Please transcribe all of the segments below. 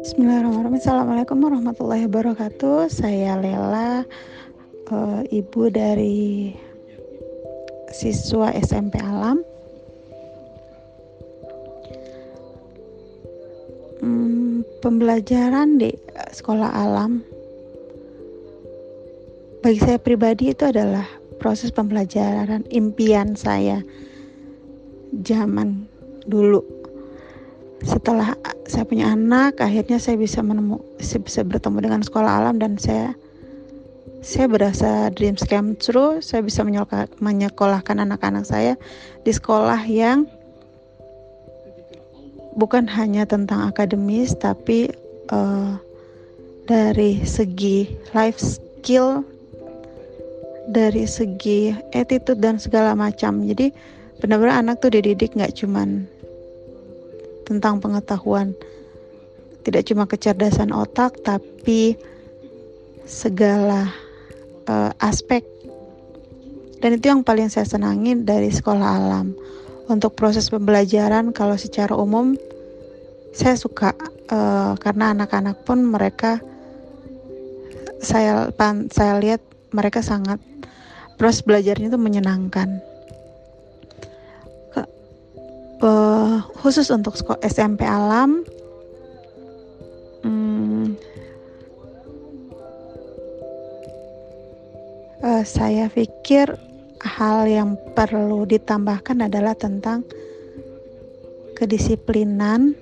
Bismillahirrahmanirrahim. Assalamualaikum warahmatullahi wabarakatuh. Saya Lela, uh, ibu dari siswa SMP Alam. Hmm, pembelajaran di sekolah alam bagi saya pribadi itu adalah proses pembelajaran impian saya zaman dulu. Setelah saya punya anak akhirnya saya bisa menemu saya bisa bertemu dengan sekolah alam dan saya saya berasa dreams come true. Saya bisa menyekolahkan anak-anak saya di sekolah yang bukan hanya tentang akademis tapi uh, dari segi life skill dari segi attitude dan segala macam. Jadi benar-benar anak tuh dididik nggak cuman tentang pengetahuan. Tidak cuma kecerdasan otak tapi segala uh, aspek. Dan itu yang paling saya senangi dari sekolah alam. Untuk proses pembelajaran kalau secara umum saya suka uh, karena anak-anak pun mereka saya saya lihat mereka sangat proses belajarnya itu menyenangkan uh, khusus untuk SMP alam hmm, uh, saya pikir hal yang perlu ditambahkan adalah tentang kedisiplinan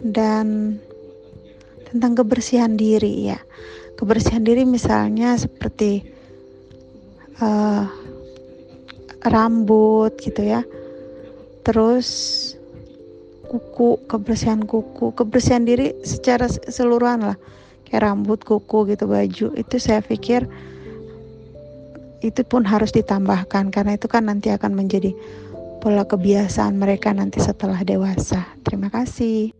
dan tentang kebersihan diri ya. Kebersihan diri misalnya seperti uh, rambut gitu ya terus kuku kebersihan kuku. Kebersihan diri secara keseluruhan lah. Kayak rambut kuku gitu baju. Itu saya pikir itu pun harus ditambahkan. Karena itu kan nanti akan menjadi pola kebiasaan mereka nanti setelah dewasa. Terima kasih